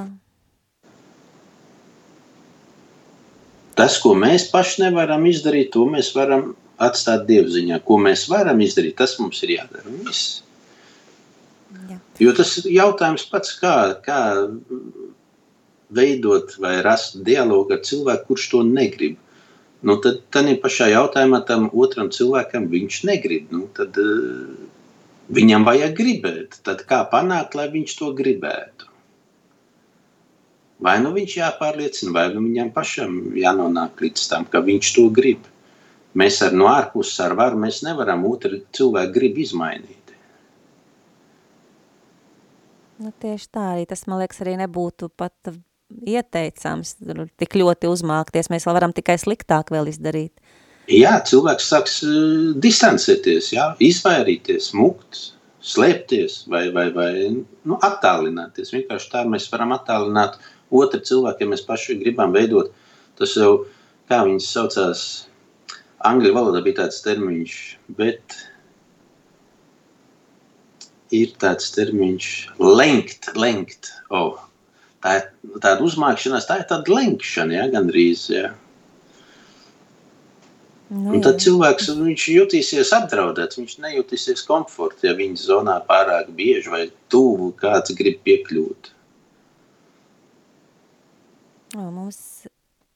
Tas, ko mēs paši nevaram izdarīt, to mēs varam atstāt dievziņā. Ko mēs varam izdarīt, tas mums ir jādara. Viss. Jā. Jo tas ir jautājums pats, kā, kā veidot vai rast dialogu ar cilvēku, kurš to negrib. Nu, tad tādā pašā jautājumā tam otram cilvēkam viņš negrib. Nu, tad uh, viņam vajag gribēt. Tad kā panākt, lai viņš to gribētu? Vai nu viņš jāpārliecina, vai nu viņam pašam jānonāk līdz tam, ka viņš to grib. Mēs ar no ārpuses ar varu nevaram otru cilvēku gribu izmainīt. Nu, tieši tā arī tas, man liekas, arī nebūtu pat ieteicams tik ļoti uzmākties. Mēs vēl varam tikai sliktāk vēl izdarīt. Jā, cilvēks sāks uh, distancēties, jā, izvairīties, mukt, slēpties vai, vai, vai nu, attālināties. Vienkārši tā mēs varam attālināt otru cilvēku, ja mēs paši gribam veidot. Tas jau, kā viņas saucās, angļu valodā bija tāds termiņš, bet ir tāds termiņš lenkt, lenkt. Oh, tā ir tāda uzmākšanās, tā ir tāda lenkšana, ja, gandrīz, jā. Nu, un tad cilvēks viņš jutīsies apdraudēts, viņš nejutīsies komfortā, ja viņa zonā pārāk bieži vai tuvu kāds grib piekļūt. O, mums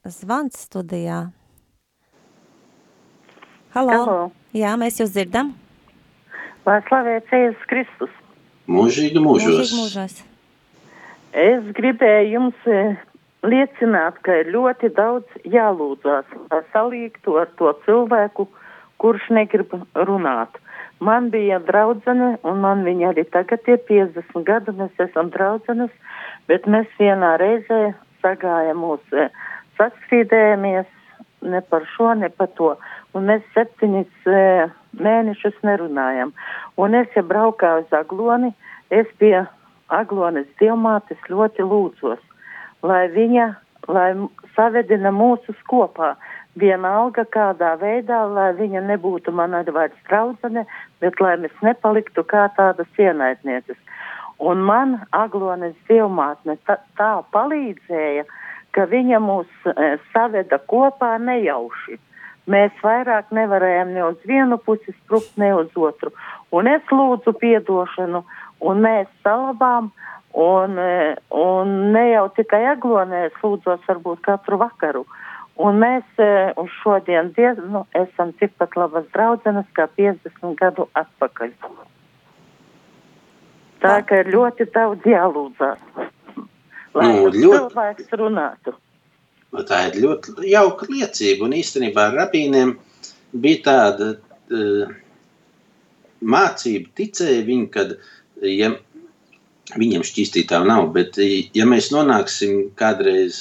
zvans studijā. Halo. Halo. Jā, mēs jūs dzirdam. Lai slavēts Jēzus Kristus. Mūžīgi mūžos. Mūžīgi mūžos. Es gribēju jums eh, liecināt, ka ir ļoti daudz jālūdzās, lai salīgtu ar to cilvēku, kurš negrib runāt. Man bija draudzene, un man viņa arī tagad ir 50 gadu, mēs esam draudzenes, bet mēs vienā reizē sagājām mūs, eh, sastrīdējamies ne par šo, ne par to. Un mēs septiņus e, mēnešus nerunājam. Un es, ja braukāju uz Agloni, es pie Aglonas dievmātes ļoti lūdzos lai viņa, lai savedina mūsus kopā. Vienalga kādā veidā, lai viņa nebūtu man arī vairs draudzene, bet lai mēs nepaliktu kā tādas ienaidnieces. Un man Aglones dievmātne tā, tā palīdzēja, ka viņa mūs e, saveda kopā nejauši. Mēs vairāk nevarējām ne uz vienu pusi sprukt, ne uz otru. Un es lūdzu piedošanu, un mēs salabām Un, e, un ne jau tikai aglonē sūdzos, varbūt katru vakaru. Un mēs e, uz šodien diez, nu, esam tikpat labas draudzenes kā 50 gadu atpakaļ. Tā ka ir ļoti daudz jālūdzās. Lai nu, ļoti... cilvēks runātu. Tā ir ļoti jauka liecība. Un īstenībā rabīniem bija tāda uh, mācība, ticēja viņi, kad, ja Viņam šķīstītāju nav, bet ja mēs nonāksim kādreiz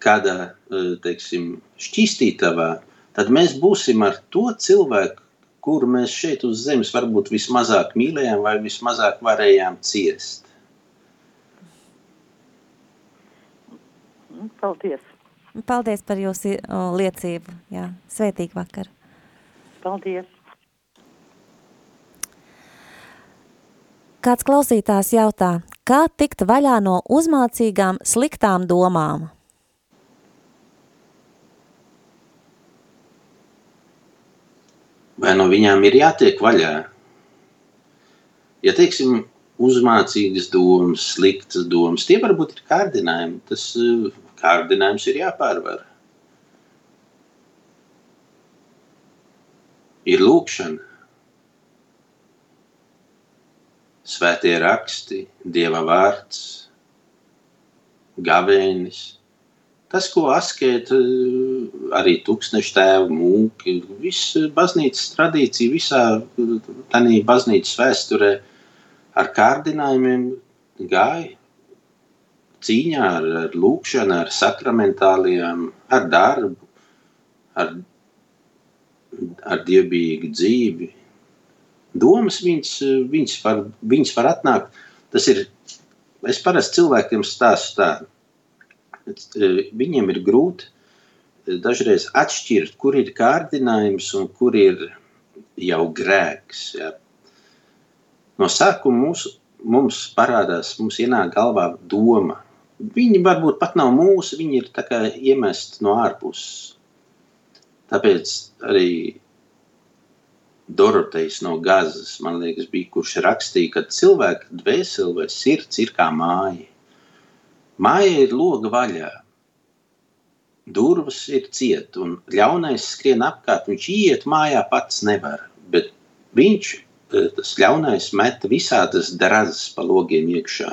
kādā, eh, teiksim, šķīstītavā, tad mēs būsim ar to cilvēku, kuru mēs šeit uz zemes varbūt vismazāk mīlējām vai vismazāk varējām ciest. Paldies! Paldies par jūsu liecību. Jā, svētīgu vakaru! Paldies! Kāds klausītājs jautā, kā tikt vaļā no uzmācīgām sliktām domām? Vai no viņām ir jātiek vaļā? Ja teiksim, uzmācīgas domas, sliktas domas, tie varbūt ir kārdinājumi. Tas kārdinājums ir jāpārvar. Ir lūkšana svētie raksti, dieva vārds, gavēnis. Tas, ko askēt, arī tūkstneša tēva mūki, viss baznīcas tradīcija, visā tādā baznīcas vēsturē ar kārdinājumiem gāja cīņā ar, ar lūkšanu, ar sakramentālijām, ar darbu, ar, ar dievbijīgu dzīvi, domas, viņas, viņas, var, viņas var atnākt. Tas ir, es parasti cilvēkiem stāstu tā, viņiem ir grūti dažreiz atšķirt, kur ir kārdinājums un kur ir jau grēks. Ja. No sākuma mums, mums parādās, mums ienāk galvā doma. Viņi varbūt pat nav mūsu, viņi ir iemesti no ārpuses. Tāpēc arī Dorotejs no Gazas, man liekas, bija, kurš rakstīja, ka cilvēka dvēsele vai sirds ir kā māja. Māja ir loga vaļā. Durvis ir ciet, un ļaunais skrien apkārt. Viņš iet mājā pats nevar, bet viņš, eh, tas ļaunais, met visādas drazas pa logiem iekšā.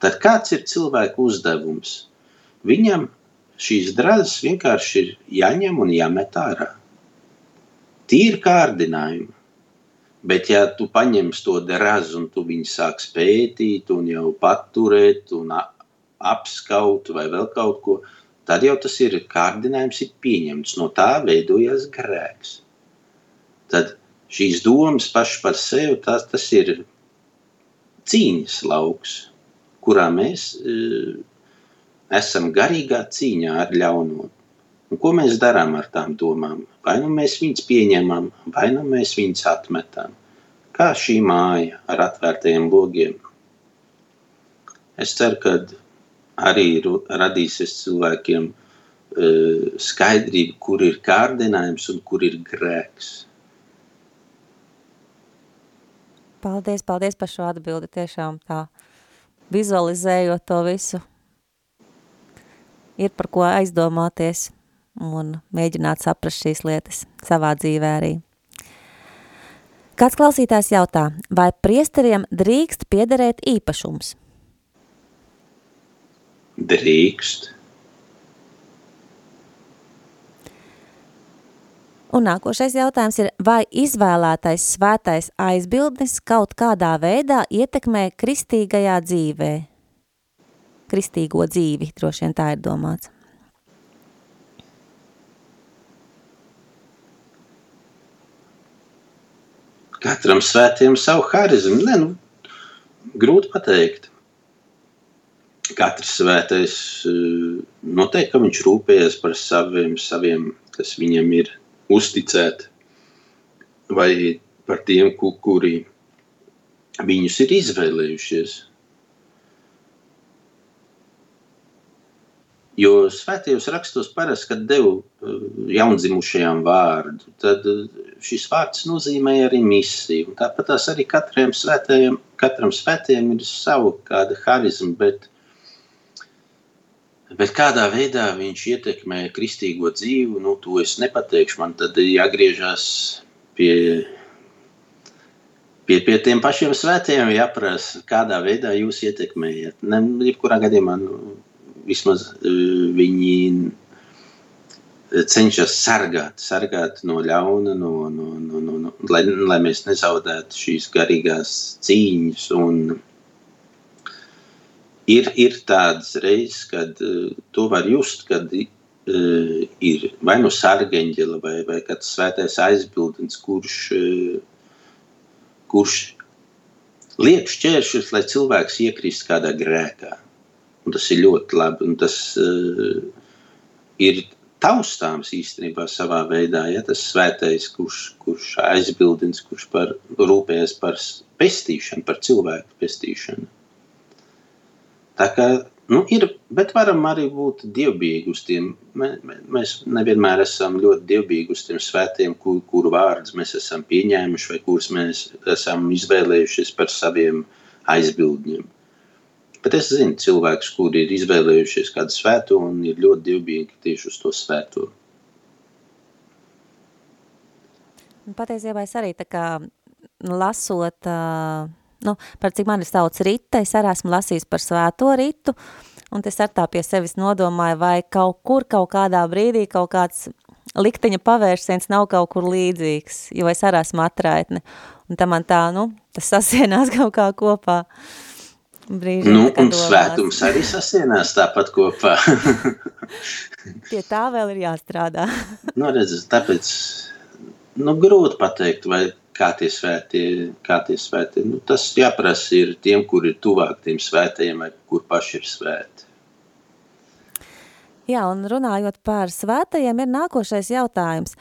Tad kāds ir cilvēka uzdevums? Viņam šīs drazas vienkārši ir jāņem un jāmet ārā. Tie ir kārdinājumi. Bet, ja tu paņemsi to derazu un tu viņu sāks pētīt, un jau paturēt, un apskaut vai vēl kaut ko, tad jau tas ir kārdinājums, ir pieņemts. No tā veidojas grēks. Tad šīs domas pašas par sevi, tas, tas ir cīņas lauks, kurā mēs e, esam garīgā cīņā ar ļaunumu. Un ko mēs darām ar tām domām? Vai nu mēs viņus pieņemam, vai nu mēs viņus atmetam. Kā šī māja ar atvērtajiem logiem. Es ceru, ka arī radīsies cilvēkiem uh, skaidrību, kur ir kārdinājums un kur ir grēks. Paldies, paldies par šo atbildi. Tiešām tā vizualizējot to visu. Ir par ko aizdomāties un mēģināt saprast šīs lietas savā dzīvē arī. Kāds klausītājs jautā, vai priesteriem drīkst piederēt īpašums? Drīkst. Un nākošais jautājums ir, vai izvēlētais svētais aizbildnis kaut kādā veidā ietekmē kristīgajā dzīvē? Kristīgo dzīvi, droši vien tā ir domāts. Katram svētiem savu harizmu. Ne, nu, grūti pateikt. Katrs svētais eh, noteikti, ka viņš rūpējas par saviem, saviem, kas viņam ir uzticēt, vai par tiem, kuri viņus ir izvēlējušies. Jo svētajos rakstos parasti, kad devu uh, jaundzimušajām vārdu, tad uh, šis vārds nozīmē arī misiju. Tāpat tās arī katram svētajam, katram svētajam ir savu kāda harizma, bet Bet kādā veidā viņš ietekmē kristīgo dzīvi, nu, to es nepateikšu. Man tad ir jāgriežas pie, pie, pie tiem pašiem svētiem, jāprasa, kādā veidā jūs ietekmējat. Ne, jebkurā gadījumā nu, vismaz uh, viņi cenšas sargāt, sargāt no ļauna, no, no, no, no, no, lai, lai mēs nezaudētu šīs garīgās cīņas un ir, ir tādas reizes, kad uh, to var just, kad uh, ir vai nu sargeņģela vai, vai kāds svētais aizbildnis, kurš, uh, kurš liek šķēršus, lai cilvēks iekrist kādā grēkā. Un tas ir ļoti labi, un tas uh, ir taustāms īstenībā savā veidā, ja tas svētais, kurš, kurš aizbildins, kurš par, rūpējas par pestīšanu, par cilvēku pestīšanu. Tā kā nu, ir, bet varam arī būt dievbijīgi uz tiem. Mēs nevienmēr esam ļoti dievbijīgi uz tiem svētiem, kur, kuru vārdus mēs esam pieņēmuši vai kurus mēs esam izvēlējušies par saviem aizbildņiem. Bet es zinu cilvēkus, kuri ir izvēlējušies kādu svēto un ir ļoti dievbijīgi tieši uz to svēto. Patiesībā es arī tā kā lasot uh, nu, par cik mani sauc Rita, es arī esmu lasījis par svēto Ritu, un es ar tā pie sevis nodomāju, vai kaut kur, kaut kādā brīdī kaut kāds likteņa pavērsiens nav kaut kur līdzīgs, jo es arī esmu atraitne, un tam man tā, nu, tas sasienās kaut kā kopā. Brīži, nu, un domās. svētums arī sasienās tāpat kopā. Pie tā vēl ir jāstrādā. nu, redz, tāpēc, nu, grūti pateikt, vai kā tie svētie, kā tie svētie. Nu, tas jāprasa ir tiem, kur ir tuvāk tiem svētajiem, kur paši ir svēti. Jā, un runājot par svētajiem, ir nākošais jautājums.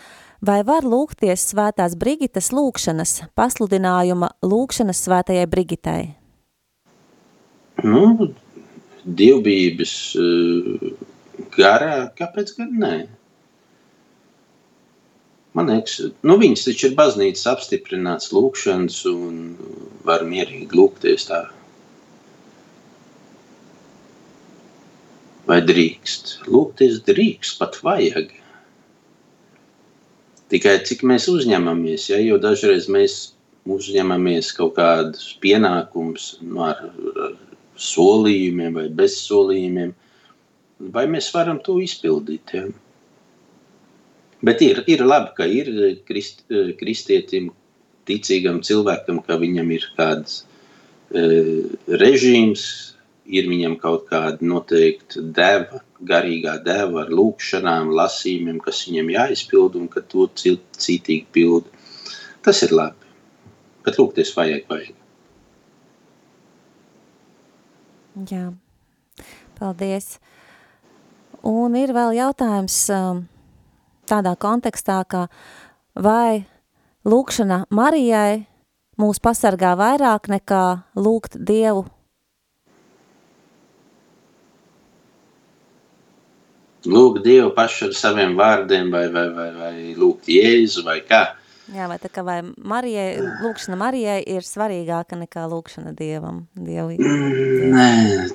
Vai var lūgties svētās Brigitas lūkšanas, pasludinājuma lūkšanas svētajai Brigitai? Nu, dievbības uh, garā, kāpēc gan nē? Man liekas, nu, viņas taču ir baznīcas apstiprināts lūkšanas un var mierīgi lūgties tā. Vai drīkst? Lūgties drīkst, pat vajag. Tikai cik mēs uzņemamies, ja, jo dažreiz mēs uzņemamies kaut kādus pienākumus nu, ar, ar solījumiem vai bez solījumiem, vai mēs varam to izpildīt, ja? Bet ir, ir labi, ka ir krist, kristietim, ticīgam cilvēkam, ka viņam ir kāds e, režīms, ir viņam kaut kāda noteikta deva, garīgā deva ar lūkšanām, lasījumiem, kas viņam jāizpild un ka to citīgi pild. Tas ir labi, bet lūgties vajag, vajag. Jā, paldies. Un ir vēl jautājums, um, tādā kontekstā, ka vai lūkšana Marijai mūs pasargā vairāk nekā lūgt Dievu? lūgt Dievu pašu ar saviem vārdiem, vai, vai, vai, vai lūgt Jēzu, vai kā. Jā, vai tā kā vai Marijai, lūkšana Marijai ir svarīgāka nekā lūkšana Dievam? Dievi, nē,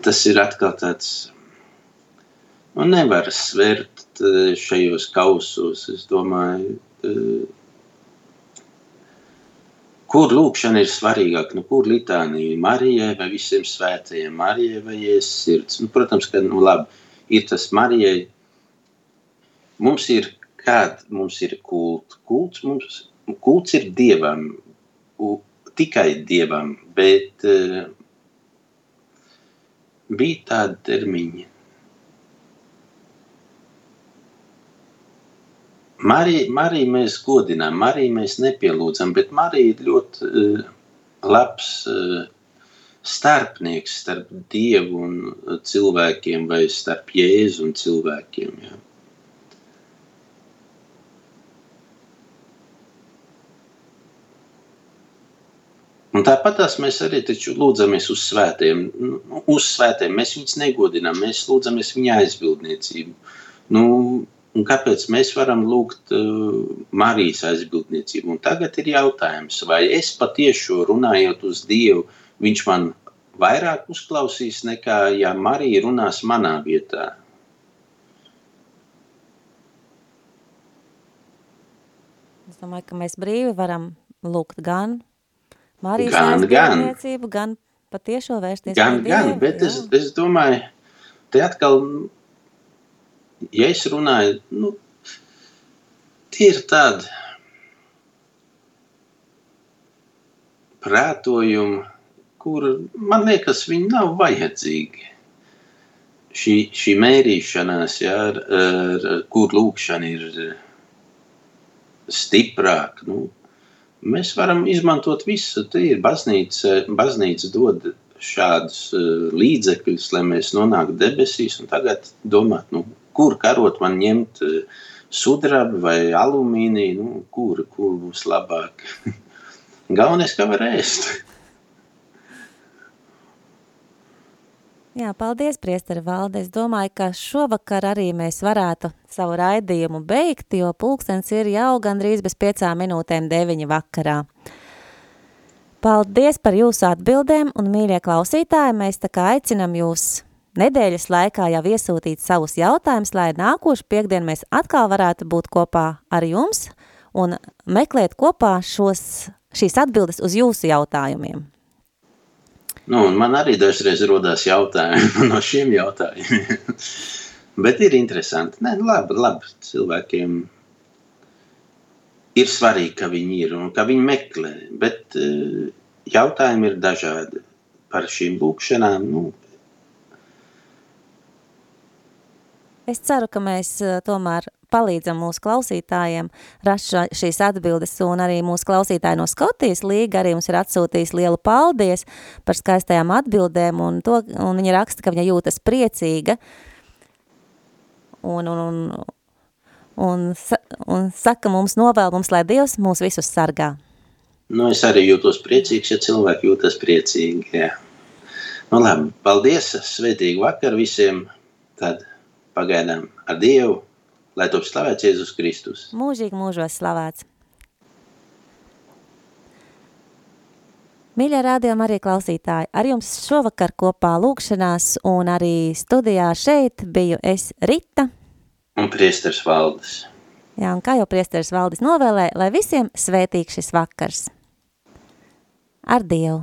tas ir atkal tāds, nu nevar svert eh, šajos kausos, es domāju, eh, kur lūkšana ir svarīgāka, nu kur litānija, Marijai vai visiem svētajiem, Marijai vai Jēzus sirds. Nu, protams, ka, nu labi, ir tas Marijai, mums ir kāda, mums ir kults, kults mums kults ir dievam, tikai dievam, bet uh, bija tāda termiņa. Mariju, Mariju mēs godinām, Mariju mēs nepielūdzam, bet Marija ir ļoti uh, labs uh, starpnieks starp Dievu un cilvēkiem vai starp Jēzu un cilvēkiem. Jā. Un tāpat mēs arī lūdzamies uz svētiem. Nu, uz svētiem mēs viņus negodinām, mēs lūdzamies viņa aizbildniecību. Nu, un kāpēc mēs varam lūgt uh, Marijas aizbildniecību? Un tagad ir jautājums, vai es patiešām runājot uz Dievu, viņš man vairāk uzklausīs nekā ja Marija runās manā vietā. Es domāju, ka mēs brīvi varam lūgt gan Marijas gan, gan. gan patiešo vērsties gan, pie Dievu. Gan, bet jā. es, es domāju, te atkal, ja es runāju, nu, tie ir tādi prātojumi, kur man liekas, viņi nav vajadzīgi. Šī, šī mērīšanās, jā, ar, ar, kur lūkšana ir stiprāka, nu, Mēs varam izmantot visu. Tā ir baznīca, baznīca dod šādus uh, līdzekļus, lai mēs nonāktu debesīs. Tagad domāt, nu, kur karot man ņemt uh, sudrabu vai alumīniju, nu, kur, kur būs labāk. Galvenais, ka var ēst. Jā, paldies, priesteri Valde. Es domāju, ka šovakar arī mēs varētu savu raidījumu beigt, jo pulkstens ir jau gandrīz bez piecām minūtēm deviņa vakarā. Paldies par jūsu atbildēm un, mīļie klausītāji, mēs tā kā aicinam jūs nedēļas laikā jau iesūtīt savus jautājumus, lai nākošu piekdien mēs atkal varētu būt kopā ar jums un meklēt kopā šos, šīs atbildes uz jūsu jautājumiem. Nu, man arī dažreiz rodas jautājumi no šiem jautājumiem. Bet ir interesanti. Nē, nu labi, labi, cilvēkiem ir svarīgi, ka viņi ir un ka viņi meklē. Bet uh, jautājumi ir dažādi par šīm lūkšanām. Nu. Es ceru, ka mēs uh, tomēr palīdzam mūsu klausītājiem rast šīs atbildes, un arī mūsu klausītāji no Skotijas līga arī mums ir atsūtījis lielu paldies par skaistajām atbildēm, un, to, un viņa raksta, ka viņa jūtas priecīga, un, un, un, un, un saka mums novēl mums, lai Dievs mūs visus sargā. Nu, es arī jūtos priecīgs, ja cilvēki jūtas priecīgi, jā. Nu, labi, paldies, svētīgu vakaru visiem, tad pagaidām ar Dievu, lai top slavēts Jēzus Kristus. Mūžīgi mūžos slavēts. Mīļie rādījumi arī klausītāji, ar jums šovakar kopā lūkšanās un arī studijā šeit biju es Rita. Un priesters Valdis. Jā, un kā jau priesters Valdis novēlē, lai visiem svētīgs šis vakars. Ar Dievu!